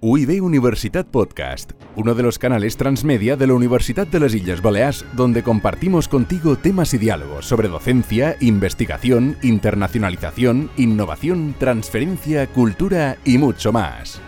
UIB Universitat Podcast, uno de los canales transmedia de la Universidad de las Islas Baleares, donde compartimos contigo temas y diálogos sobre docencia, investigación, internacionalización, innovación, transferencia, cultura y mucho más.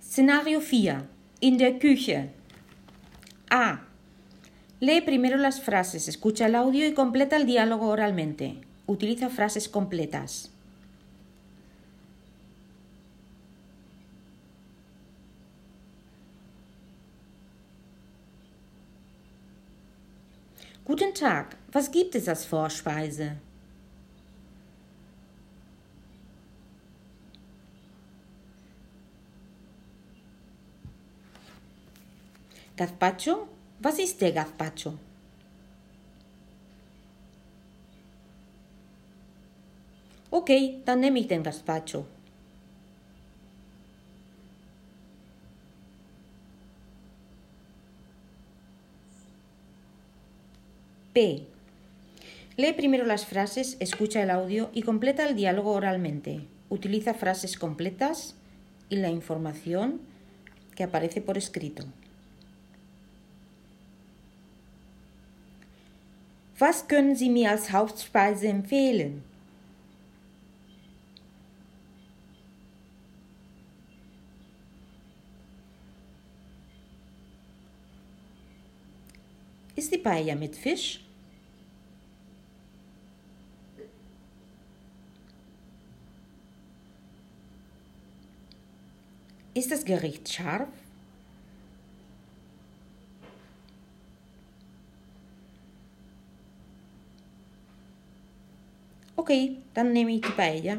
Escenario 4. In der Küche. A. Lee primero las frases, escucha el audio y completa el diálogo oralmente. Utiliza frases completas. Guten Tag, was gibt es als Vorspeise? Gazpacho? Was ist der Gazpacho? Okay, dann nehme ich den Gazpacho. P. Lee primero las frases, escucha el audio y completa el diálogo oralmente. Utiliza frases completas y la información que aparece por escrito. Was können Sie mir als Hauptspeise empfehlen? Ist die Paella mit Fisch? Ist das Gericht scharf? Okay, dann nehme ich die Paella.